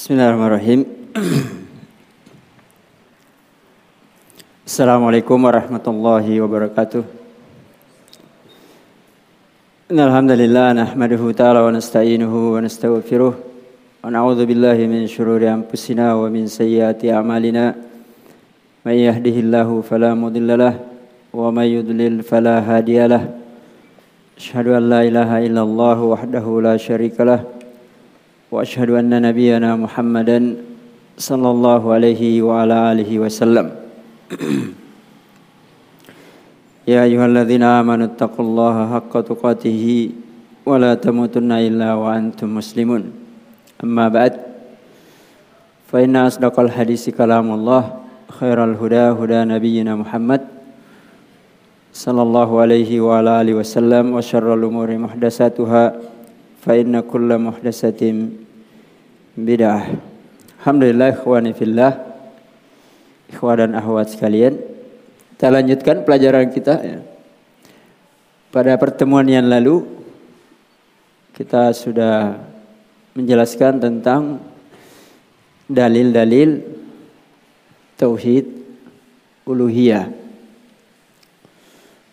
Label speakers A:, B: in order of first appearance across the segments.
A: بسم الله الرحمن الرحيم السلام عليكم ورحمة الله وبركاته إن الحمد لله نحمده تعالى ونستعينه ونستغفره ونعوذ بالله من شرور أنفسنا ومن سيئات أعمالنا من يهده الله فلا مضل له ومن يضلل فلا هادي له أشهد أن لا إله إلا الله وحده لا شريك له واشهد ان نبينا محمدا صلى الله عليه وعلى اله وسلم يا ايها الذين امنوا اتقوا الله حق تقاته ولا تموتن الا وانتم مسلمون اما بعد فان اصدق الحديث كلام الله خير الهدى هدى نبينا محمد صلى الله عليه وعلى اله وسلم وشر الامور محدثاتها فإن كل محدثة بدعة Alhamdulillah ikhwani fillah Ikhwan dan akhwat sekalian Kita lanjutkan pelajaran kita ya. Pada pertemuan yang lalu Kita sudah menjelaskan tentang Dalil-dalil Tauhid Uluhiyah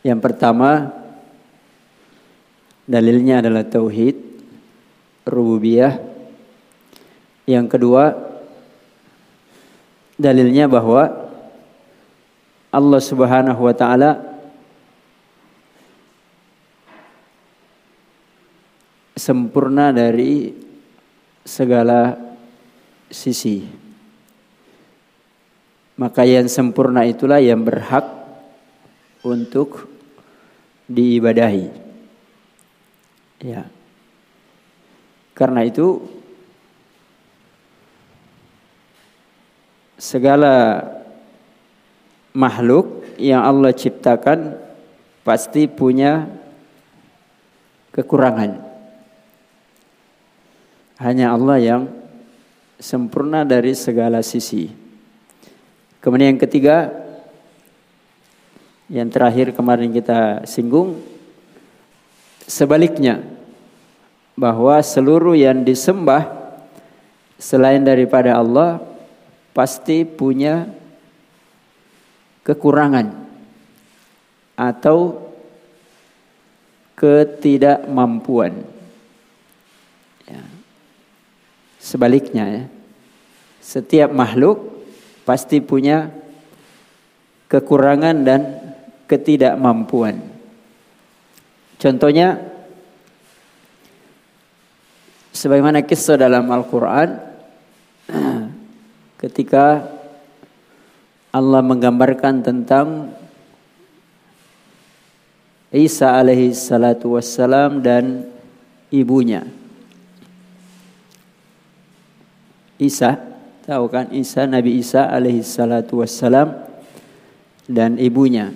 A: Yang pertama Dalilnya adalah Tauhid rububiyah. Yang kedua, dalilnya bahwa Allah Subhanahu wa taala sempurna dari segala sisi. Maka yang sempurna itulah yang berhak untuk diibadahi. Ya. Karena itu segala makhluk yang Allah ciptakan pasti punya kekurangan. Hanya Allah yang sempurna dari segala sisi. Kemudian yang ketiga, yang terakhir kemarin kita singgung, sebaliknya bahwa seluruh yang disembah selain daripada Allah pasti punya kekurangan atau ketidakmampuan. Ya. Sebaliknya ya, setiap makhluk pasti punya kekurangan dan ketidakmampuan. Contohnya sebagaimana kisah dalam Al-Quran ketika Allah menggambarkan tentang Isa alaihi salatu wassalam dan ibunya. Isa, tahu kan Isa, Nabi Isa alaihi salatu wassalam dan ibunya.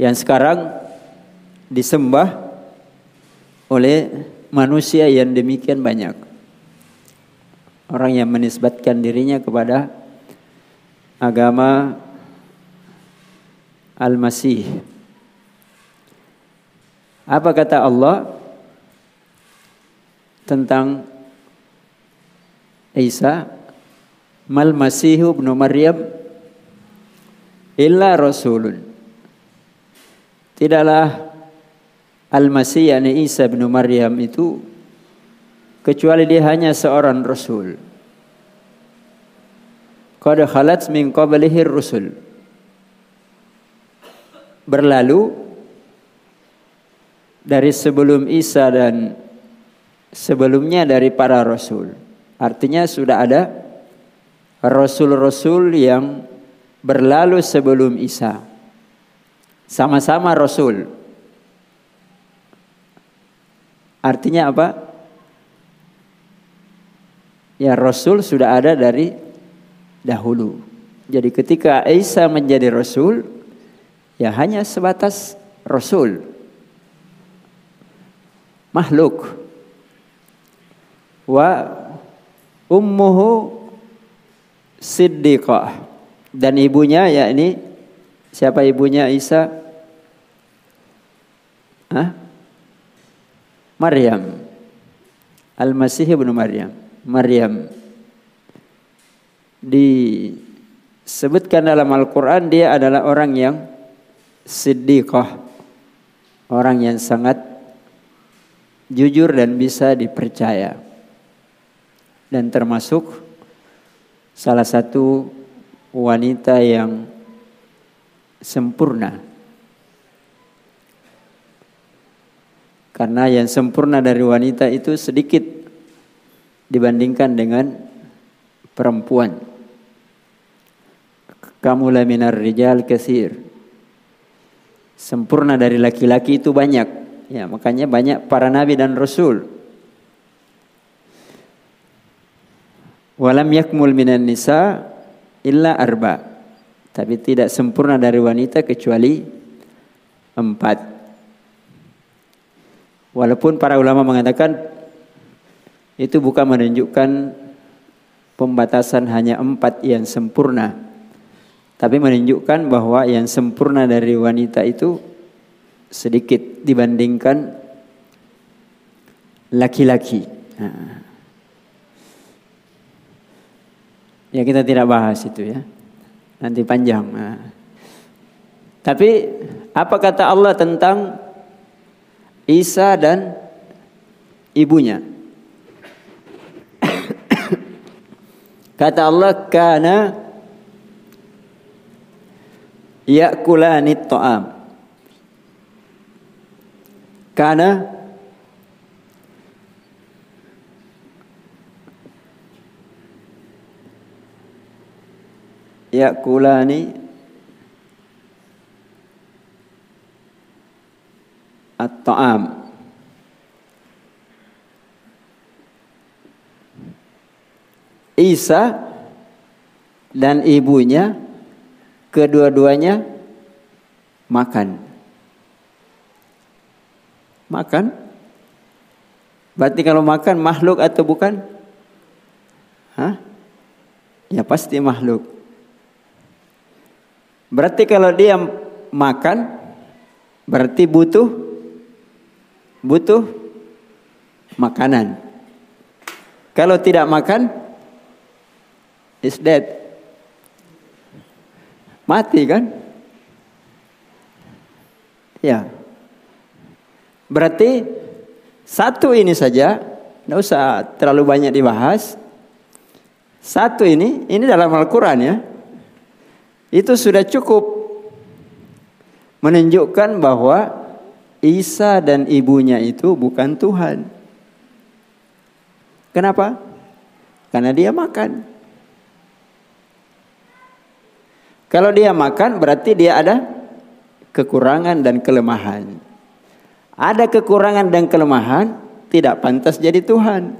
A: Yang sekarang disembah oleh manusia yang demikian banyak. Orang yang menisbatkan dirinya kepada agama Al-Masih. Apa kata Allah tentang Isa? Mal Masihu ibn Maryam illa rasulun. Tidaklah Al-Masih yakni Isa bin Maryam itu kecuali dia hanya seorang rasul. Qad khalat min qablihi rusul. Berlalu dari sebelum Isa dan sebelumnya dari para rasul. Artinya sudah ada rasul-rasul yang berlalu sebelum Isa. Sama-sama rasul. Artinya apa? Ya Rasul sudah ada dari dahulu. Jadi ketika Isa menjadi Rasul, ya hanya sebatas Rasul. Makhluk. Wa ummuhu siddiqah. Dan ibunya ya ini siapa ibunya Isa? Hah? Maryam. Al-Masih ibnu Maryam. Maryam. Disebutkan dalam Al-Quran dia adalah orang yang siddiqah. Orang yang sangat jujur dan bisa dipercaya. Dan termasuk salah satu wanita yang sempurna. Karena yang sempurna dari wanita itu sedikit dibandingkan dengan perempuan. Kamu laminar rijal kesir. Sempurna dari laki-laki itu banyak. Ya, makanya banyak para nabi dan rasul. Walam yakmul minan nisa illa arba. Tapi tidak sempurna dari wanita kecuali empat. Walaupun para ulama mengatakan itu bukan menunjukkan pembatasan hanya empat yang sempurna. Tapi menunjukkan bahwa yang sempurna dari wanita itu sedikit dibandingkan laki-laki. Nah. Ya kita tidak bahas itu ya. Nanti panjang. Nah. Tapi apa kata Allah tentang Isa dan ibunya. Kata Allah kana yakulani ta'am. Kana yakulani at-ta'am. Isa dan ibunya kedua-duanya makan. Makan? Berarti kalau makan makhluk atau bukan? Hah? Ya pasti makhluk. Berarti kalau dia makan berarti butuh butuh makanan. Kalau tidak makan, is dead. Mati kan? Ya. Berarti satu ini saja, tidak usah terlalu banyak dibahas. Satu ini, ini dalam Al-Quran ya. Itu sudah cukup menunjukkan bahwa Isa dan ibunya itu bukan Tuhan. Kenapa? Karena dia makan. Kalau dia makan berarti dia ada kekurangan dan kelemahan. Ada kekurangan dan kelemahan tidak pantas jadi Tuhan.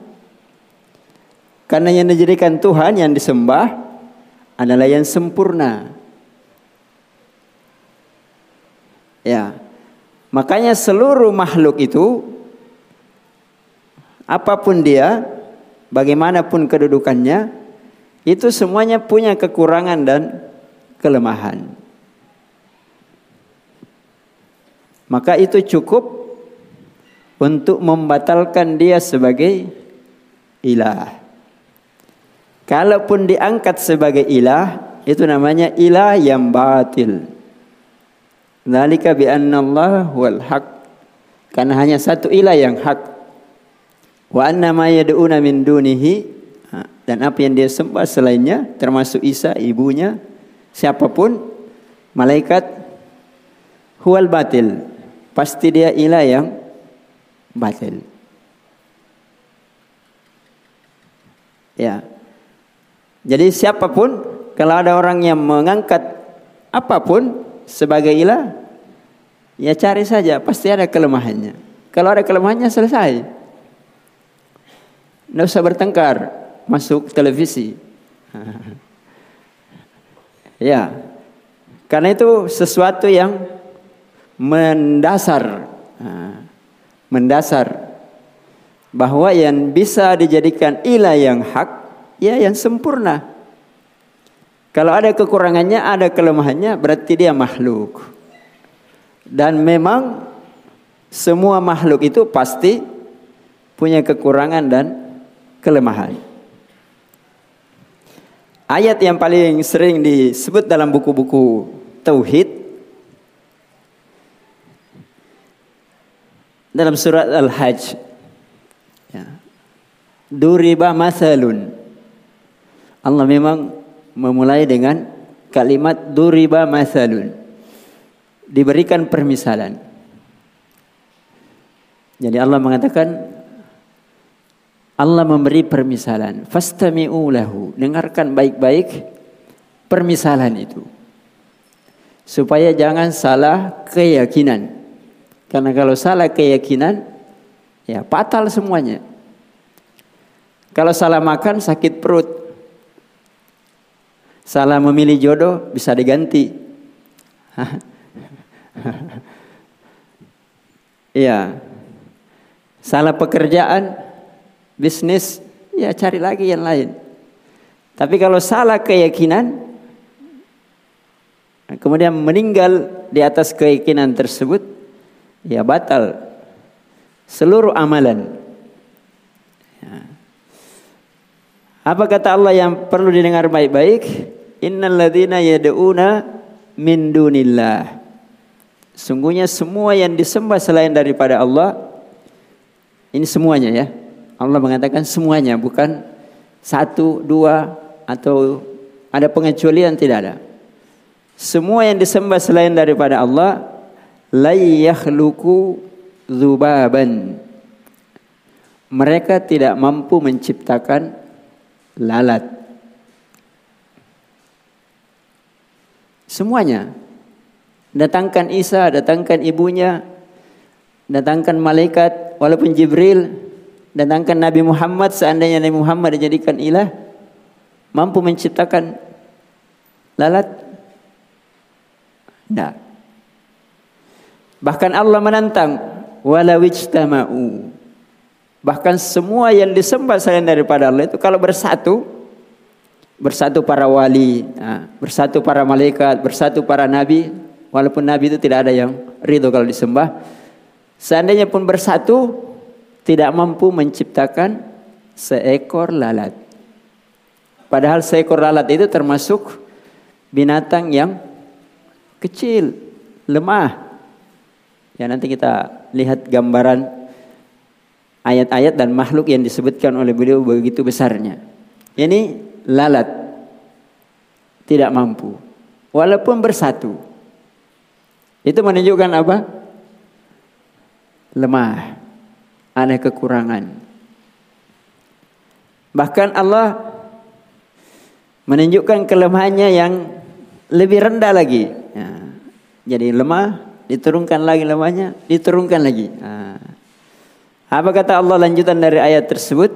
A: Karena yang dijadikan Tuhan yang disembah adalah yang sempurna. Ya, Makanya seluruh makhluk itu apa pun dia, bagaimanapun kedudukannya, itu semuanya punya kekurangan dan kelemahan. Maka itu cukup untuk membatalkan dia sebagai ilah. Kalaupun diangkat sebagai ilah, itu namanya ilah yang batil. Dzalika bi anna Allah wal haq. Karena hanya satu ilah yang hak. Wa anna ma yad'una min dunihi dan apa yang dia sembah selainnya termasuk Isa ibunya siapa pun malaikat huwal batil pasti dia ilah yang batil ya jadi siapa pun kalau ada orang yang mengangkat apa pun sebagai ilah, ya cari saja, pasti ada kelemahannya. Kalau ada kelemahannya selesai. Tidak usah bertengkar, masuk televisi. ya, karena itu sesuatu yang mendasar, mendasar bahwa yang bisa dijadikan ilah yang hak, ya yang sempurna. Kalau ada kekurangannya, ada kelemahannya, berarti dia makhluk. Dan memang semua makhluk itu pasti punya kekurangan dan kelemahan. ayat yang paling sering disebut dalam buku-buku tauhid dalam surat Al-Hajj. Ya. Duriba masalun. Allah memang memulai dengan kalimat duriba masalun. Diberikan permisalan. Jadi Allah mengatakan Allah memberi permisalan. Fastami'u lahu. Dengarkan baik-baik permisalan itu. Supaya jangan salah keyakinan. Karena kalau salah keyakinan, ya fatal semuanya. Kalau salah makan sakit perut. Salah memilih jodoh bisa diganti. Iya. Salah pekerjaan bisnis, ya cari lagi yang lain. Tapi kalau salah keyakinan, kemudian meninggal di atas keyakinan tersebut, ya batal seluruh amalan. Ya. Apa kata Allah yang perlu didengar baik-baik? Innal ladzina yad'una min dunillah. Sungguhnya semua yang disembah selain daripada Allah ini semuanya ya Allah mengatakan semuanya bukan satu, dua atau ada pengecualian tidak ada. Semua yang disembah selain daripada Allah la yakhluqu dzubaban. Mereka tidak mampu menciptakan lalat. Semuanya. Datangkan Isa, datangkan ibunya, datangkan malaikat, walaupun Jibril datangkan Nabi Muhammad seandainya Nabi Muhammad dijadikan ilah mampu menciptakan lalat tidak bahkan Allah menantang walau ijtama'u bahkan semua yang disembah selain daripada Allah itu kalau bersatu bersatu para wali bersatu para malaikat bersatu para nabi walaupun nabi itu tidak ada yang ridho kalau disembah seandainya pun bersatu tidak mampu menciptakan seekor lalat. Padahal seekor lalat itu termasuk binatang yang kecil, lemah. Ya nanti kita lihat gambaran ayat-ayat dan makhluk yang disebutkan oleh beliau begitu besarnya. Ini lalat tidak mampu walaupun bersatu. Itu menunjukkan apa? Lemah ada kekurangan. Bahkan Allah menunjukkan kelemahannya yang lebih rendah lagi. Ya. Jadi lemah, diturunkan lagi lemahnya, diturunkan lagi. Nah. Apa kata Allah lanjutan dari ayat tersebut?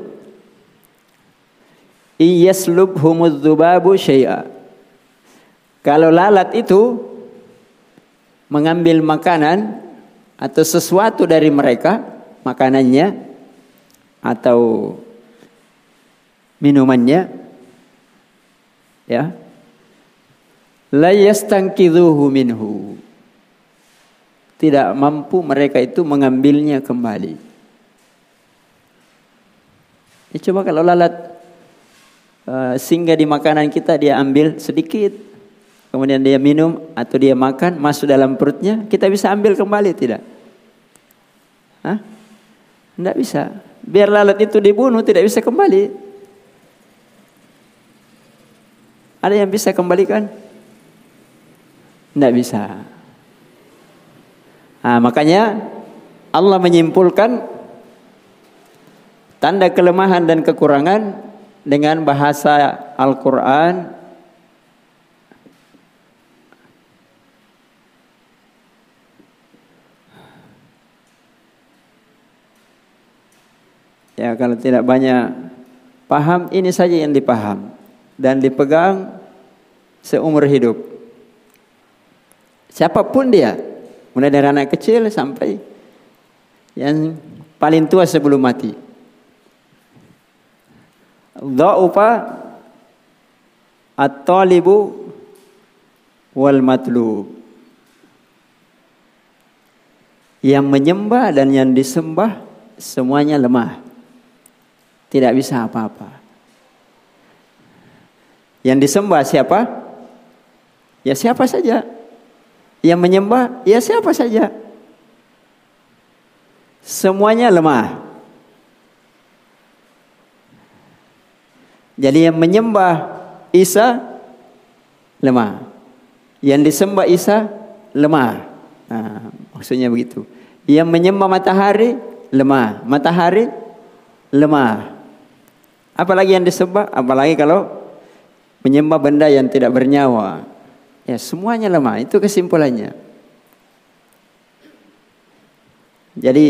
A: Iyaslubhumudz dzubabu syai'a. Kalau lalat itu mengambil makanan atau sesuatu dari mereka, makanannya atau minumannya ya la yastanqidhuhu minhu tidak mampu mereka itu mengambilnya kembali ya, coba kalau lalat uh, singgah di makanan kita dia ambil sedikit kemudian dia minum atau dia makan masuk dalam perutnya kita bisa ambil kembali tidak Hah? Tidak bisa. Biar lalat itu dibunuh tidak bisa kembali. Ada yang bisa kembalikan? Tidak bisa. Nah, makanya Allah menyimpulkan tanda kelemahan dan kekurangan dengan bahasa Al-Quran Ya kalau tidak banyak paham ini saja yang dipaham dan dipegang seumur hidup. Siapa pun dia, mulai dari anak kecil sampai yang paling tua sebelum mati. Dha'ufa at-talibu wal matlub. Yang menyembah dan yang disembah semuanya lemah. Tidak bisa apa-apa. Yang disembah siapa? Ya siapa saja. Yang menyembah ya siapa saja. Semuanya lemah. Jadi yang menyembah Isa lemah. Yang disembah Isa lemah. Nah, maksudnya begitu. Yang menyembah matahari lemah. Matahari lemah. Apalagi yang disembah, apalagi kalau menyembah benda yang tidak bernyawa. Ya, semuanya lemah. Itu kesimpulannya. Jadi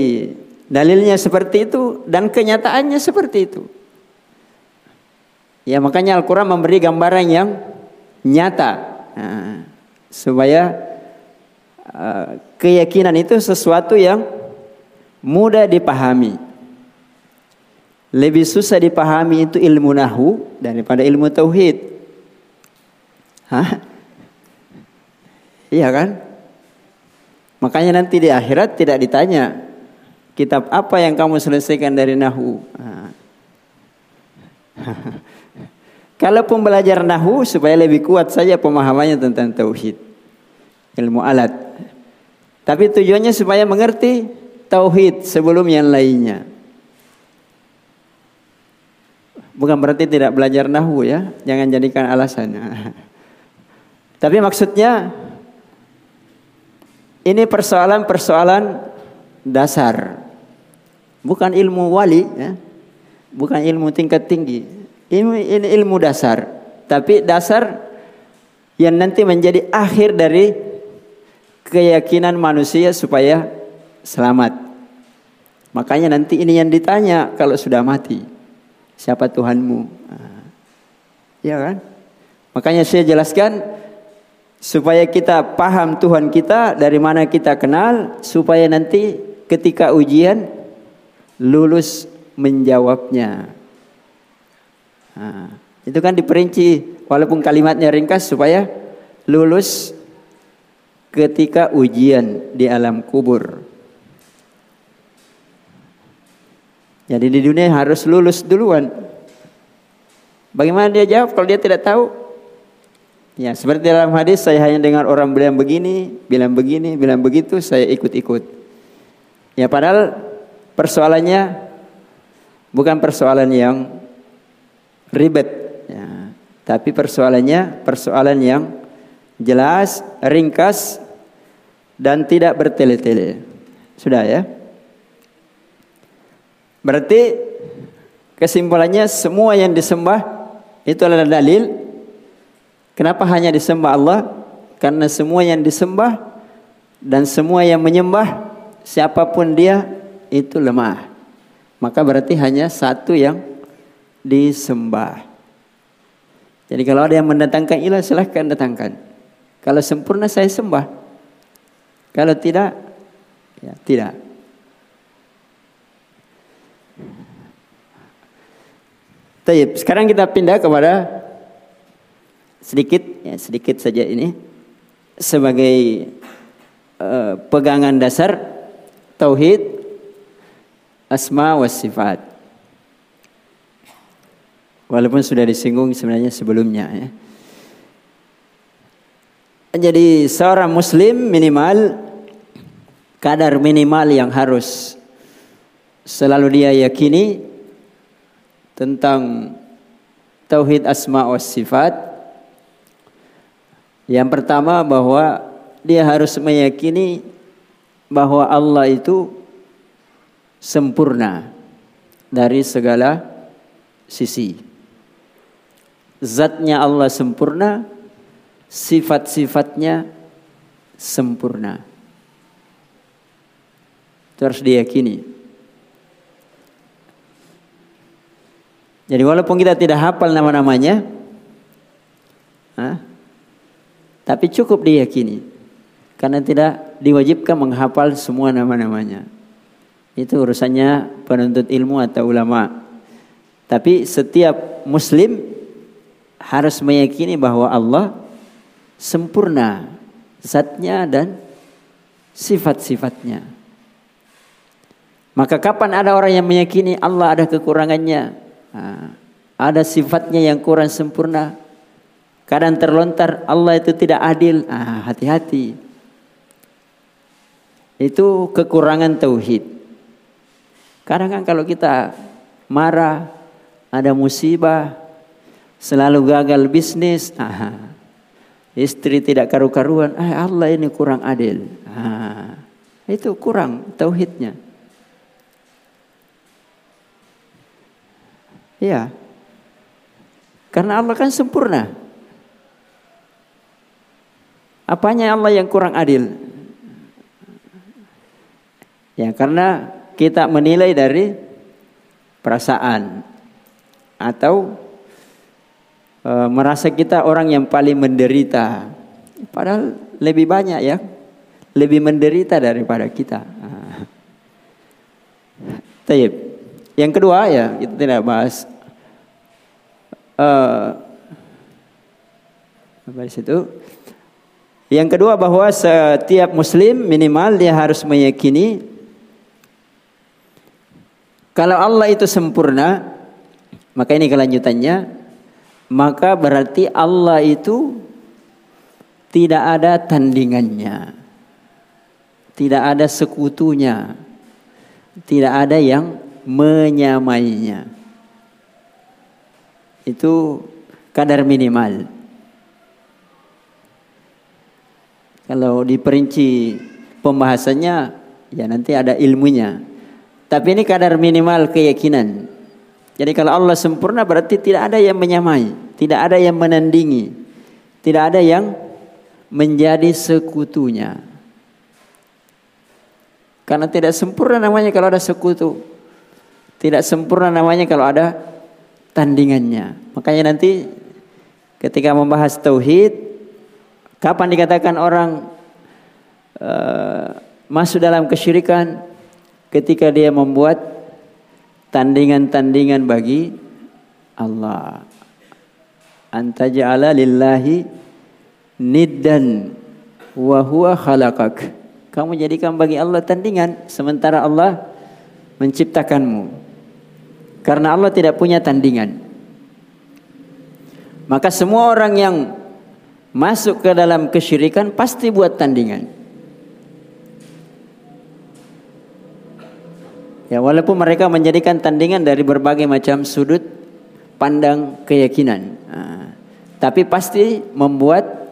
A: dalilnya seperti itu dan kenyataannya seperti itu. Ya makanya Al-Quran memberi gambaran yang nyata. Nah, supaya uh, keyakinan itu sesuatu yang mudah dipahami. Lebih susah dipahami itu ilmu nahu daripada ilmu tauhid. Hah? Iya kan? Makanya nanti di akhirat tidak ditanya kitab apa yang kamu selesaikan dari nahu. Nah. Kalaupun belajar nahu supaya lebih kuat saja pemahamannya tentang tauhid. Ilmu alat. Tapi tujuannya supaya mengerti tauhid sebelum yang lainnya. Bukan berarti tidak belajar nahu ya, jangan jadikan alasan. Tapi maksudnya ini persoalan-persoalan dasar. Bukan ilmu wali ya. Bukan ilmu tingkat tinggi. Ini, ilmu dasar. Tapi dasar yang nanti menjadi akhir dari keyakinan manusia supaya selamat. Makanya nanti ini yang ditanya kalau sudah mati. Siapa Tuhanmu? Ya kan? Makanya saya jelaskan supaya kita paham Tuhan kita dari mana kita kenal supaya nanti ketika ujian lulus menjawabnya. Nah, itu kan diperinci walaupun kalimatnya ringkas supaya lulus ketika ujian di alam kubur. Jadi di dunia harus lulus duluan. Bagaimana dia jawab kalau dia tidak tahu? Ya, seperti dalam hadis saya hanya dengar orang bilang begini, bilang begini, bilang begitu, saya ikut-ikut. Ya, padahal persoalannya bukan persoalan yang ribet. Ya. Tapi persoalannya persoalan yang jelas, ringkas, dan tidak bertele-tele. Sudah ya? Berarti kesimpulannya semua yang disembah itu adalah dalil. Kenapa hanya disembah Allah? Karena semua yang disembah dan semua yang menyembah siapa pun dia itu lemah. Maka berarti hanya satu yang disembah. Jadi kalau ada yang mendatangkan ilah silahkan datangkan. Kalau sempurna saya sembah. Kalau tidak, ya tidak. Taib. Sekarang kita pindah kepada sedikit, ya sedikit saja ini sebagai uh, pegangan dasar tauhid asma wa sifat. Walaupun sudah disinggung sebenarnya sebelumnya ya. Jadi seorang muslim minimal kadar minimal yang harus selalu dia yakini tentang tauhid asma wa sifat. Yang pertama bahwa dia harus meyakini bahwa Allah itu sempurna dari segala sisi zatnya Allah sempurna, sifat-sifatnya sempurna. Itu harus diyakini. Jadi walaupun kita tidak hafal nama-namanya, tapi cukup diyakini. Karena tidak diwajibkan menghafal semua nama-namanya. Itu urusannya penuntut ilmu atau ulama. Tapi setiap muslim harus meyakini bahwa Allah sempurna zatnya dan sifat-sifatnya. Maka kapan ada orang yang meyakini Allah ada kekurangannya, ada sifatnya yang kurang sempurna, Kadang terlontar Allah itu tidak adil. Ah, hati-hati. Itu kekurangan tauhid. Kadang kan kalau kita marah, ada musibah, selalu gagal bisnis, ah, istri tidak karu-karuan, ah, Allah ini kurang adil. Ah, itu kurang tauhidnya. Ya. Karena Allah kan sempurna. Apanya Allah yang kurang adil? Ya karena kita menilai dari perasaan atau e, merasa kita orang yang paling menderita. Padahal lebih banyak ya, lebih menderita daripada kita. Ah. Taib. Yang kedua ya kita tidak bahas uh, apa di situ yang kedua bahwa setiap muslim minimal dia harus meyakini kalau Allah itu sempurna, maka ini kelanjutannya, maka berarti Allah itu tidak ada tandingannya. Tidak ada sekutunya. Tidak ada yang menyamainya. Itu kadar minimal. Kalau diperinci pembahasannya, ya nanti ada ilmunya. Tapi ini kadar minimal keyakinan. Jadi kalau Allah sempurna berarti tidak ada yang menyamai, tidak ada yang menandingi, tidak ada yang menjadi sekutunya. Karena tidak sempurna namanya kalau ada sekutu. Tidak sempurna namanya kalau ada tandingannya. Makanya nanti ketika membahas tauhid Kapan dikatakan orang uh, masuk dalam kesyirikan? Ketika dia membuat tandingan-tandingan bagi Allah. Antaja'ala lillahi niddan wa huwa khalaqak. Kamu jadikan bagi Allah tandingan sementara Allah menciptakanmu. Karena Allah tidak punya tandingan. Maka semua orang yang masuk ke dalam kesyirikan pasti buat tandingan. Ya walaupun mereka menjadikan tandingan dari berbagai macam sudut pandang keyakinan. Nah, tapi pasti membuat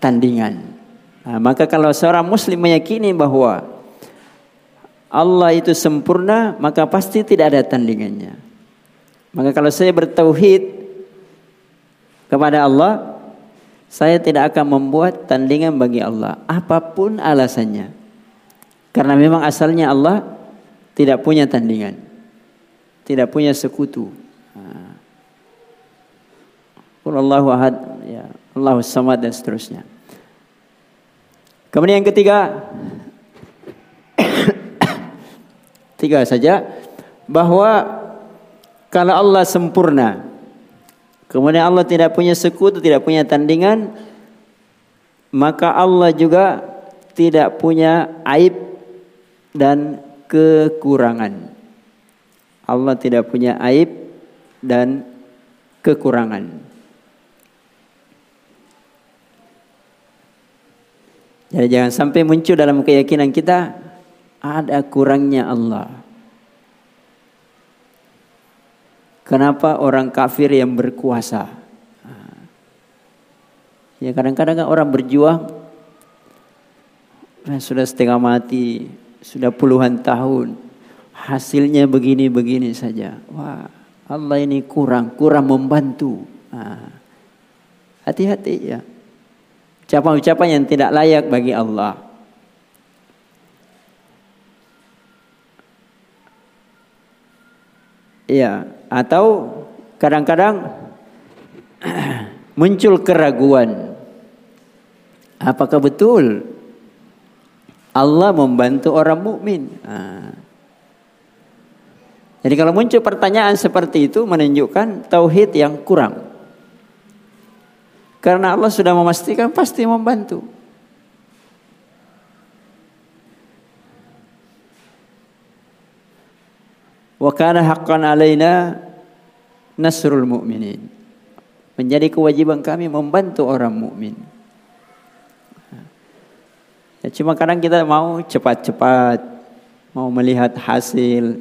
A: tandingan. Nah, maka kalau seorang muslim meyakini bahwa Allah itu sempurna, maka pasti tidak ada tandingannya. Maka kalau saya bertauhid kepada Allah, saya tidak akan membuat tandingan bagi Allah apa pun alasannya. Karena memang asalnya Allah tidak punya tandingan. Tidak punya sekutu. Allahu ahad, ya, Allahu samad dan seterusnya. Kemudian yang ketiga, tiga saja bahwa kalau Allah sempurna, Kemudian Allah tidak punya sekutu, tidak punya tandingan, maka Allah juga tidak punya aib dan kekurangan. Allah tidak punya aib dan kekurangan. Jadi jangan sampai muncul dalam keyakinan kita ada kurangnya Allah. Kenapa orang kafir yang berkuasa? Ya kadang-kadang kan orang berjuang sudah setengah mati, sudah puluhan tahun, hasilnya begini-begini saja. Wah, Allah ini kurang, kurang membantu. Hati-hati ya. Ucapan-ucapan yang tidak layak bagi Allah. Iya, atau kadang-kadang muncul keraguan. Apakah betul Allah membantu orang mukmin? Nah. Jadi kalau muncul pertanyaan seperti itu menunjukkan tauhid yang kurang. Karena Allah sudah memastikan pasti membantu. Wa kana haqqan alaina nasrul mu'minin. Menjadi kewajiban kami membantu orang mukmin. Ya, cuma kadang kita mau cepat-cepat, mau melihat hasil.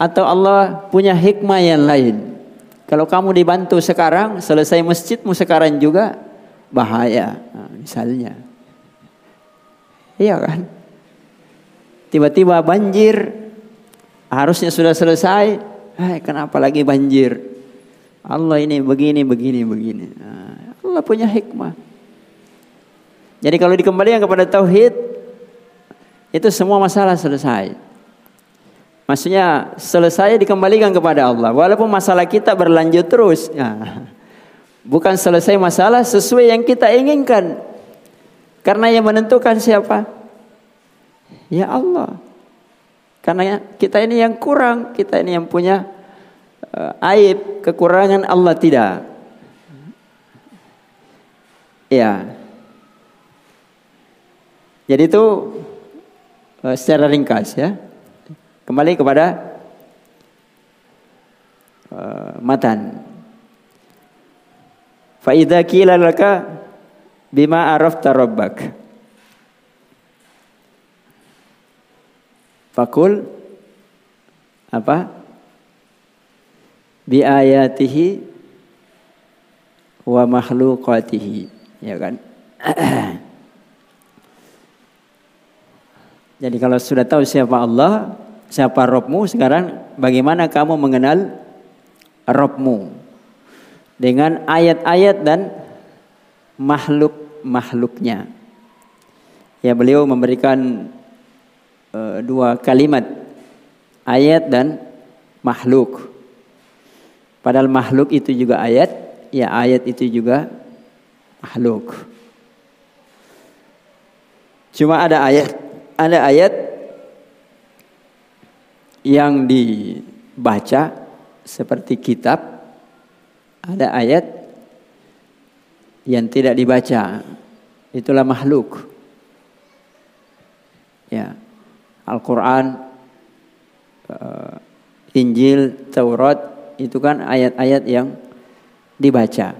A: Atau Allah punya hikmah yang lain. Kalau kamu dibantu sekarang, selesai masjidmu sekarang juga bahaya. Nah, misalnya. Iya kan? Tiba-tiba banjir, harusnya sudah selesai, Hai, kenapa lagi banjir? Allah ini begini, begini, begini. Nah, Allah punya hikmah. Jadi kalau dikembalikan kepada tauhid, itu semua masalah selesai. Maksudnya selesai dikembalikan kepada Allah. Walaupun masalah kita berlanjut terus. Ya. Bukan selesai masalah sesuai yang kita inginkan. Karena yang menentukan siapa? Ya Allah. Karena kita ini yang kurang. Kita ini yang punya uh, aib, kekurangan Allah tidak. Ya. Jadi itu uh, secara ringkas ya. Kembali kepada uh, matan. Fa idza qila laka bima arafta rabbak. Fakul apa? Bi ayatihi wa makhluqatihi, ya kan? Jadi kalau sudah tahu siapa Allah, siapa Robmu sekarang bagaimana kamu mengenal Robmu dengan ayat-ayat dan makhluk-makhluknya. Ya beliau memberikan uh, dua kalimat ayat dan makhluk. Padahal makhluk itu juga ayat, ya ayat itu juga makhluk. Cuma ada ayat, ada ayat yang dibaca seperti kitab. Ada ayat yang tidak dibaca. Itulah makhluk. Ya. Al-Qur'an uh, Injil Taurat itu kan ayat-ayat yang dibaca.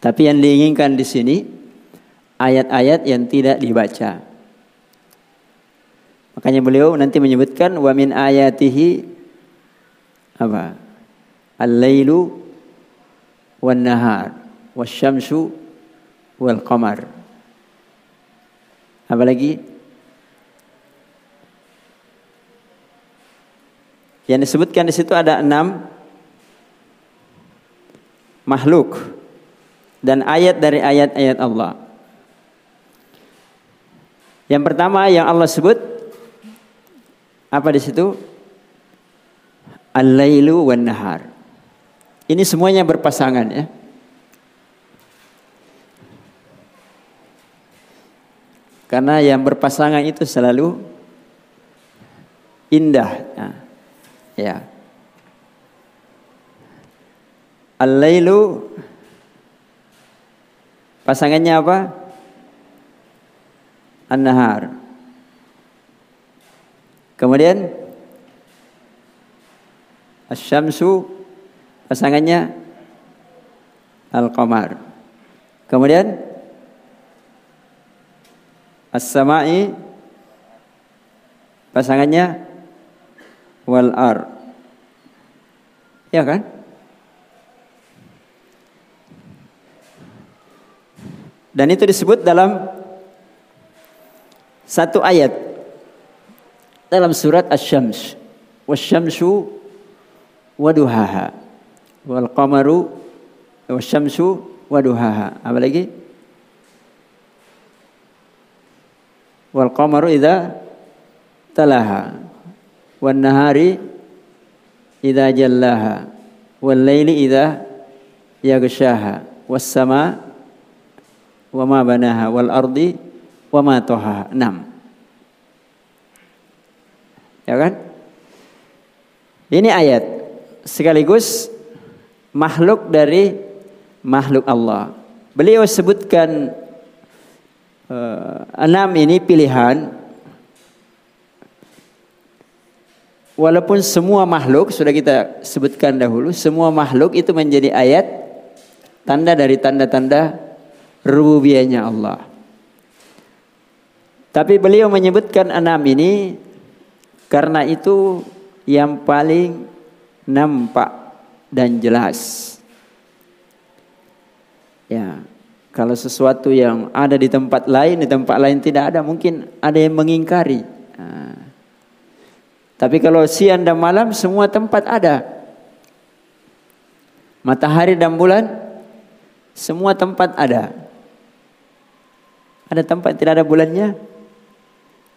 A: Tapi yang diinginkan di sini ayat-ayat yang tidak dibaca Makanya beliau nanti menyebutkan wa min ayatihi apa? Al-lailu wan nahar wasyamsu wal qamar. Apa lagi? Yang disebutkan di situ ada enam makhluk dan ayat dari ayat-ayat Allah. Yang pertama yang Allah sebut apa di situ? Al-lailu wan nahar. Ini semuanya berpasangan ya. Karena yang berpasangan itu selalu indah. Nah, ya. Al-lailu pasangannya apa? An-nahar. Kemudian Asyamsu pasangannya Al-Qamar. Kemudian As-Sama'i pasangannya Wal Ar. Ya kan? Dan itu disebut dalam satu ayat dalam surat Asy-Syams. Wasyamsu waduhaha. Wal qamaru wasyamsu waduhaha. Apa lagi? Wal qamaru idza talaha. Wan nahari idza jallaha. Wal laili idza yaghshaha. Was sama wa ma banaha wal ardi wa ma tahaha. 6. Ya kan? Ini ayat sekaligus makhluk dari makhluk Allah. Beliau sebutkan uh, enam ini pilihan. Walaupun semua makhluk sudah kita sebutkan dahulu, semua makhluk itu menjadi ayat Tanda dari tanda-tanda rububiyahnya Allah. Tapi beliau menyebutkan enam ini karena itu yang paling nampak dan jelas. Ya, kalau sesuatu yang ada di tempat lain, di tempat lain tidak ada, mungkin ada yang mengingkari. Nah. Tapi kalau siang dan malam semua tempat ada. Matahari dan bulan semua tempat ada. Ada tempat tidak ada bulannya?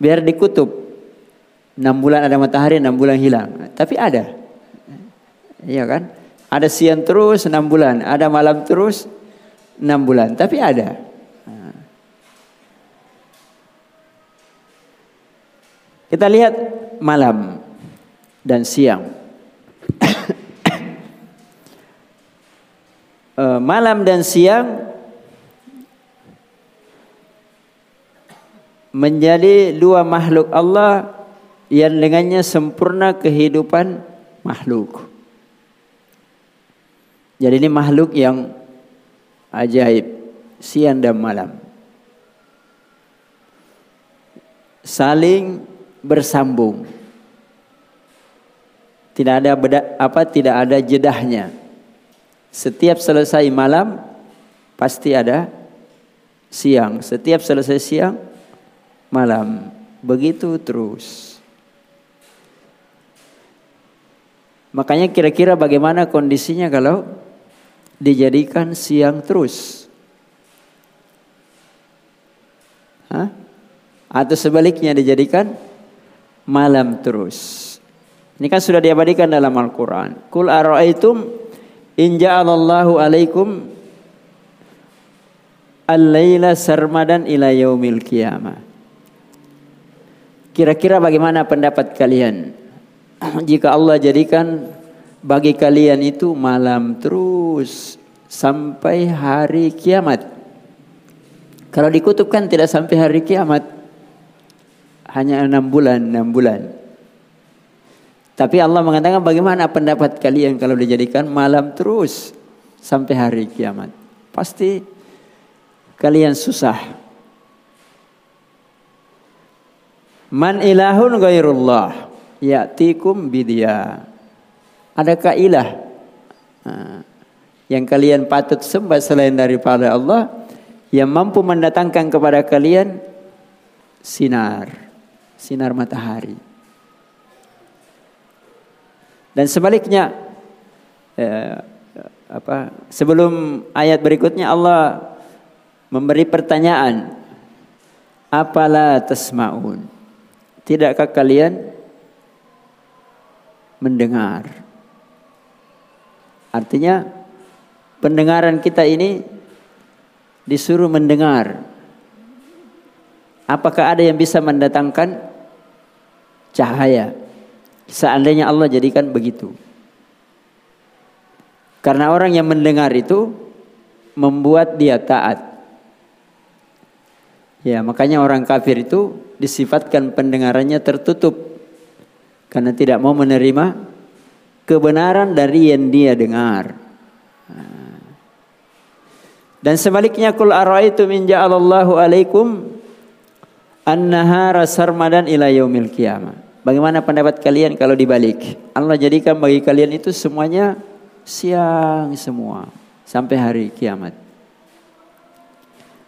A: Biar dikutub. Enam bulan ada matahari, enam bulan hilang. Tapi ada. Iya kan? Ada siang terus enam bulan, ada malam terus enam bulan. Tapi ada. Kita lihat malam dan siang. Eh, malam dan siang menjadi dua makhluk Allah yang dengannya sempurna kehidupan makhluk. Jadi ini makhluk yang ajaib, siang dan malam. Saling bersambung. Tidak ada beda, apa tidak ada jedahnya. Setiap selesai malam pasti ada siang. Setiap selesai siang malam. Begitu terus. Makanya kira-kira bagaimana kondisinya kalau dijadikan siang terus? Hah? Atau sebaliknya dijadikan malam terus. Ini kan sudah diabadikan dalam Al-Quran. Kul ara'aitum in ja'alallahu alaikum al-laila sarmadan ila yaumil qiyamah. Kira-kira bagaimana pendapat kalian jika Allah jadikan bagi kalian itu malam terus sampai hari kiamat? Kalau dikutubkan tidak sampai hari kiamat, hanya enam bulan, enam bulan. Tapi Allah mengatakan bagaimana pendapat kalian kalau dijadikan malam terus sampai hari kiamat? Pasti kalian susah. Man ilahun ghairullah ya'tikum bidya. Adakah ilah yang kalian patut sembah selain daripada Allah yang mampu mendatangkan kepada kalian sinar, sinar matahari. Dan sebaliknya eh, apa sebelum ayat berikutnya Allah memberi pertanyaan apala tasmaun Tidakkah kalian mendengar? Artinya pendengaran kita ini disuruh mendengar. Apakah ada yang bisa mendatangkan cahaya? Seandainya Allah jadikan begitu. Karena orang yang mendengar itu membuat dia taat. Ya, makanya orang kafir itu disifatkan pendengarannya tertutup karena tidak mau menerima kebenaran dari yang dia dengar. Dan sebaliknya kul araitum in ja'alallahu alaikum an-nahara sarmadan ila yaumil qiyamah. Bagaimana pendapat kalian kalau dibalik? Allah jadikan bagi kalian itu semuanya siang semua sampai hari kiamat.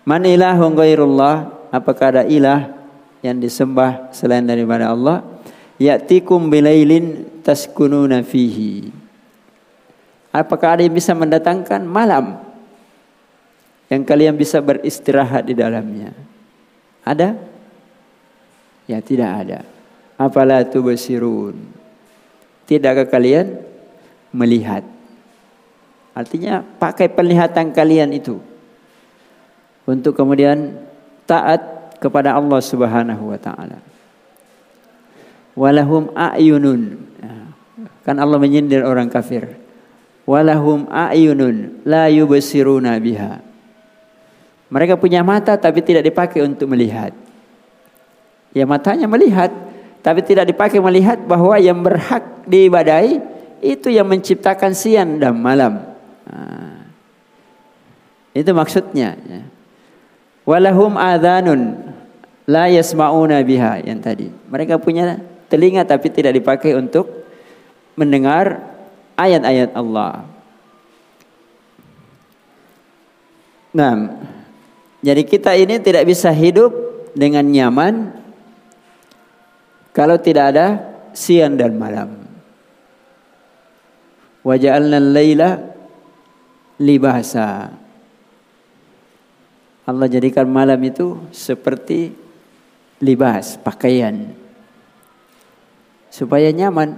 A: Man ilahun ghairullah? Apakah ada ilah yang disembah selain daripada Allah ya'tikum bilailin taskununa fihi. Apakah ada yang bisa mendatangkan? Malam. Yang kalian bisa beristirahat di dalamnya. Ada? Ya tidak ada. Apala tubsirun? Tidakkah kalian melihat? Artinya pakai penglihatan kalian itu. Untuk kemudian taat kepada Allah Subhanahu wa taala. Walahum a'yunun. Kan Allah menyindir orang kafir. Walahum a'yunun la yubsiruna biha. Mereka punya mata tapi tidak dipakai untuk melihat. Ya matanya melihat tapi tidak dipakai melihat bahwa yang berhak diibadai itu yang menciptakan siang dan malam. Itu maksudnya. Ya. Walahum adhanun la yasma'una biha yang tadi. Mereka punya telinga tapi tidak dipakai untuk mendengar ayat-ayat Allah. Nah, jadi kita ini tidak bisa hidup dengan nyaman kalau tidak ada siang dan malam. Waja'alna al-laila libasa. Allah jadikan malam itu seperti libas, pakaian. Supaya nyaman.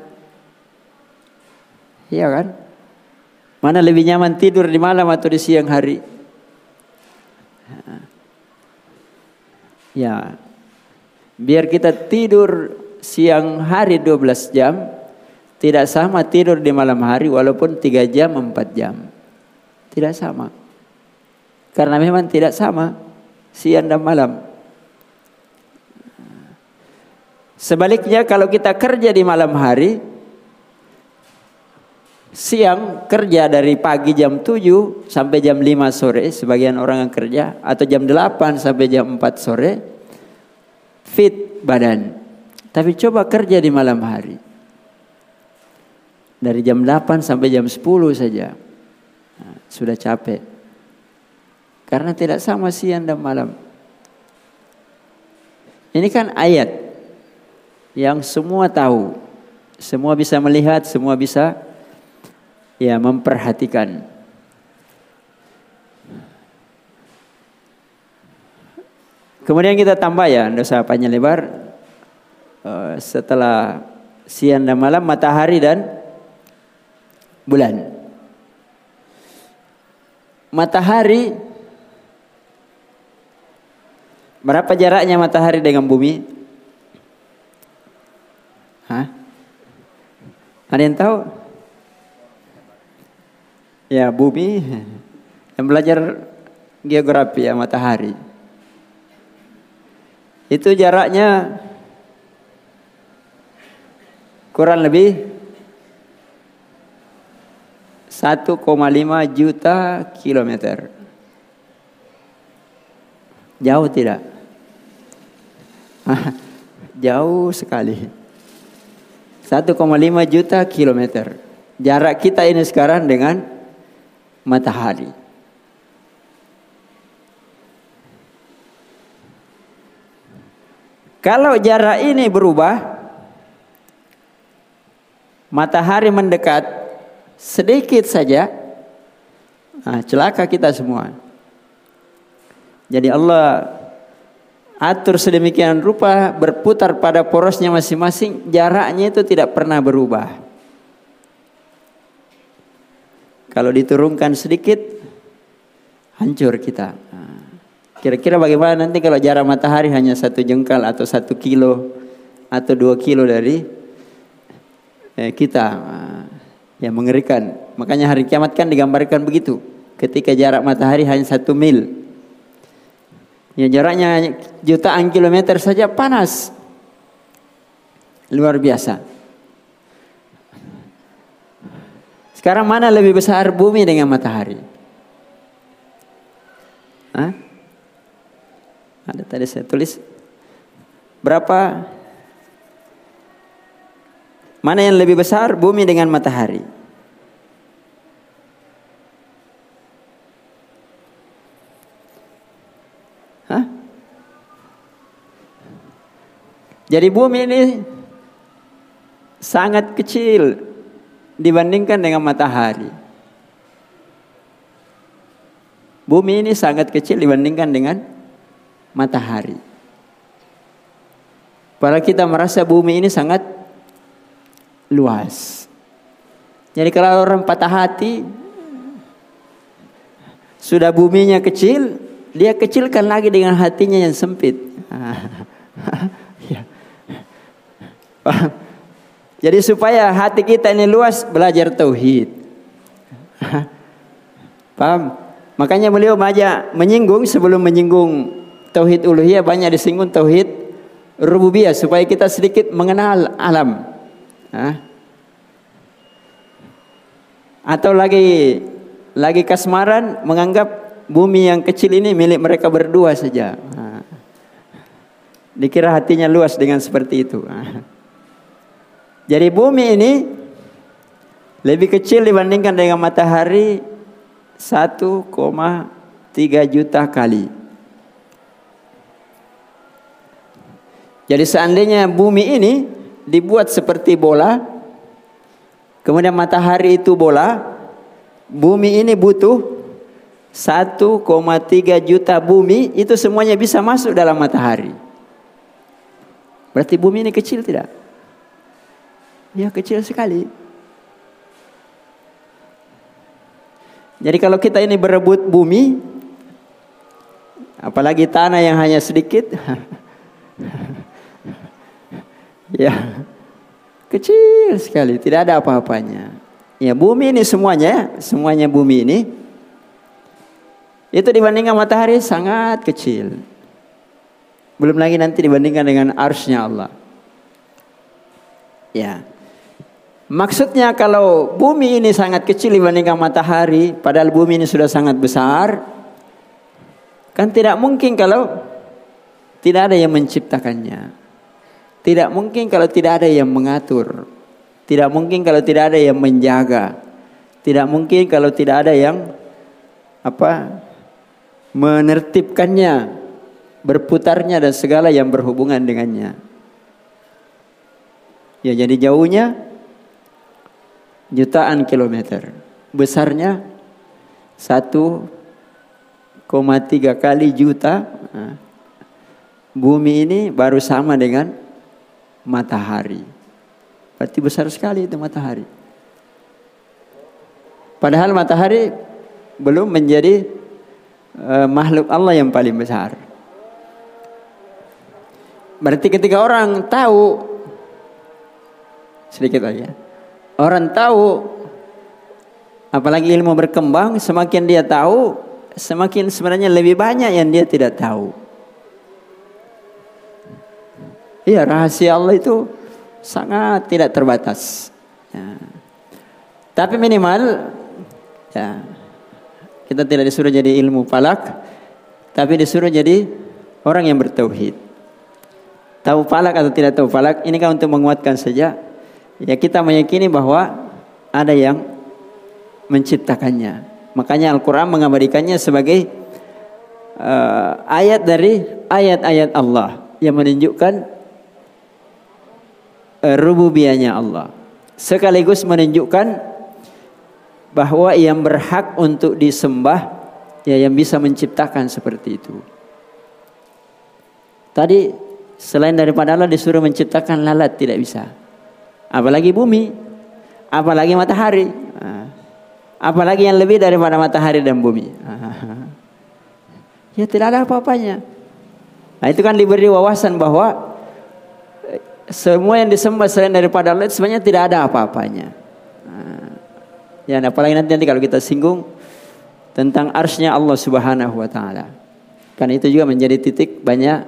A: Iya kan? Mana lebih nyaman tidur di malam atau di siang hari? Ya. Biar kita tidur siang hari 12 jam, tidak sama tidur di malam hari walaupun 3 jam, 4 jam. Tidak sama. Karena memang tidak sama siang dan malam. Sebaliknya kalau kita kerja di malam hari, siang kerja dari pagi jam 7 sampai jam 5 sore, sebagian orang yang kerja, atau jam 8 sampai jam 4 sore, fit badan. Tapi coba kerja di malam hari. Dari jam 8 sampai jam 10 saja. Nah, sudah capek. Karena tidak sama siang dan malam. Ini kan ayat yang semua tahu, semua bisa melihat, semua bisa ya memperhatikan. Kemudian kita tambah ya, tidak usah panjang lebar. Uh, setelah siang dan malam, matahari dan bulan. Matahari Berapa jaraknya matahari dengan bumi? Hah? Ada yang tahu? Ya, bumi yang belajar geografi ya matahari. Itu jaraknya kurang lebih 1,5 juta kilometer. Jauh tidak? Jauh sekali. 1,5 juta kilometer. Jarak kita ini sekarang dengan matahari. Kalau jarak ini berubah, matahari mendekat sedikit saja, nah, celaka kita semua. Jadi Allah atur sedemikian rupa berputar pada porosnya masing-masing jaraknya itu tidak pernah berubah. Kalau diturunkan sedikit hancur kita. Kira-kira bagaimana nanti kalau jarak matahari hanya satu jengkal atau satu kilo atau dua kilo dari eh, kita ya mengerikan? Makanya hari kiamat kan digambarkan begitu. Ketika jarak matahari hanya satu mil Ya jaraknya jutaan kilometer saja panas. Luar biasa. Sekarang mana lebih besar bumi dengan matahari? Hah? Ada tadi saya tulis berapa? Mana yang lebih besar bumi dengan matahari? Jadi bumi ini sangat kecil dibandingkan dengan matahari. Bumi ini sangat kecil dibandingkan dengan matahari. Para kita merasa bumi ini sangat luas. Jadi kalau orang patah hati sudah buminya kecil, dia kecilkan lagi dengan hatinya yang sempit. Jadi supaya hati kita ini luas belajar tauhid. Paham? Makanya beliau banyak menyinggung sebelum menyinggung tauhid uluhiyah banyak disinggung tauhid rububiyah supaya kita sedikit mengenal alam. Hah? Atau lagi lagi kasmaran menganggap bumi yang kecil ini milik mereka berdua saja. Dikira hatinya luas dengan seperti itu. Jadi bumi ini lebih kecil dibandingkan dengan matahari 1,3 juta kali. Jadi seandainya bumi ini dibuat seperti bola, kemudian matahari itu bola, bumi ini butuh 1,3 juta bumi, itu semuanya bisa masuk dalam matahari. Berarti bumi ini kecil tidak? Ya kecil sekali. Jadi kalau kita ini berebut bumi, apalagi tanah yang hanya sedikit, Ya. Kecil sekali, tidak ada apa-apanya. Ya, bumi ini semuanya, semuanya bumi ini itu dibandingkan matahari sangat kecil. Belum lagi nanti dibandingkan dengan arsnya Allah. Ya. Maksudnya kalau bumi ini sangat kecil dibandingkan matahari, padahal bumi ini sudah sangat besar, kan tidak mungkin kalau tidak ada yang menciptakannya. Tidak mungkin kalau tidak ada yang mengatur. Tidak mungkin kalau tidak ada yang menjaga. Tidak mungkin kalau tidak ada yang apa menertibkannya, berputarnya dan segala yang berhubungan dengannya. Ya jadi jauhnya jutaan kilometer. Besarnya 1,3 kali juta. Nah, bumi ini baru sama dengan matahari. Berarti besar sekali itu matahari. Padahal matahari belum menjadi uh, makhluk Allah yang paling besar. Berarti ketika orang tahu sedikit aja. Orang tahu apalagi ilmu berkembang, semakin dia tahu, semakin sebenarnya lebih banyak yang dia tidak tahu. Iya rahasia Allah itu sangat tidak terbatas. Ya. Tapi minimal ya kita tidak disuruh jadi ilmu falak, tapi disuruh jadi orang yang bertauhid. Tahu falak atau tidak tahu falak, ini kan untuk menguatkan saja. Ya kita meyakini bahwa ada yang menciptakannya. Makanya Al-Quran mengabadikannya sebagai uh, ayat dari ayat-ayat Allah yang menunjukkan Eh, rububiyahnya Allah. Sekaligus menunjukkan bahwa yang berhak untuk disembah ya yang bisa menciptakan seperti itu. Tadi selain daripada Allah disuruh menciptakan lalat tidak bisa. Apalagi bumi, apalagi matahari. Ah. Apalagi yang lebih daripada matahari dan bumi. Ya tidak ada apa-apanya. Nah itu kan diberi wawasan bahwa semua yang disembah selain daripada Allah sebenarnya tidak ada apa-apanya. Nah, ya, apalagi nanti, nanti kalau kita singgung tentang arsnya Allah Subhanahu wa taala. Kan itu juga menjadi titik banyak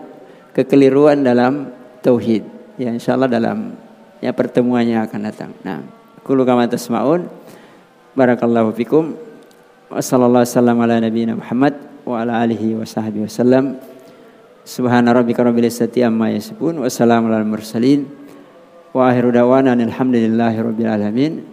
A: kekeliruan dalam tauhid. Ya insyaallah dalam ya pertemuannya akan datang. Nah, kullu kama tasmaun. Barakallahu fikum. Wassalamualaikum warahmatullahi Muhammad wa ala alihi wa sahbihi wasallam. Subhana rabbika rabbil izzati amma yasifun wa salamun mursalin wa akhiru da'wana alhamdulillahi rabbil alamin.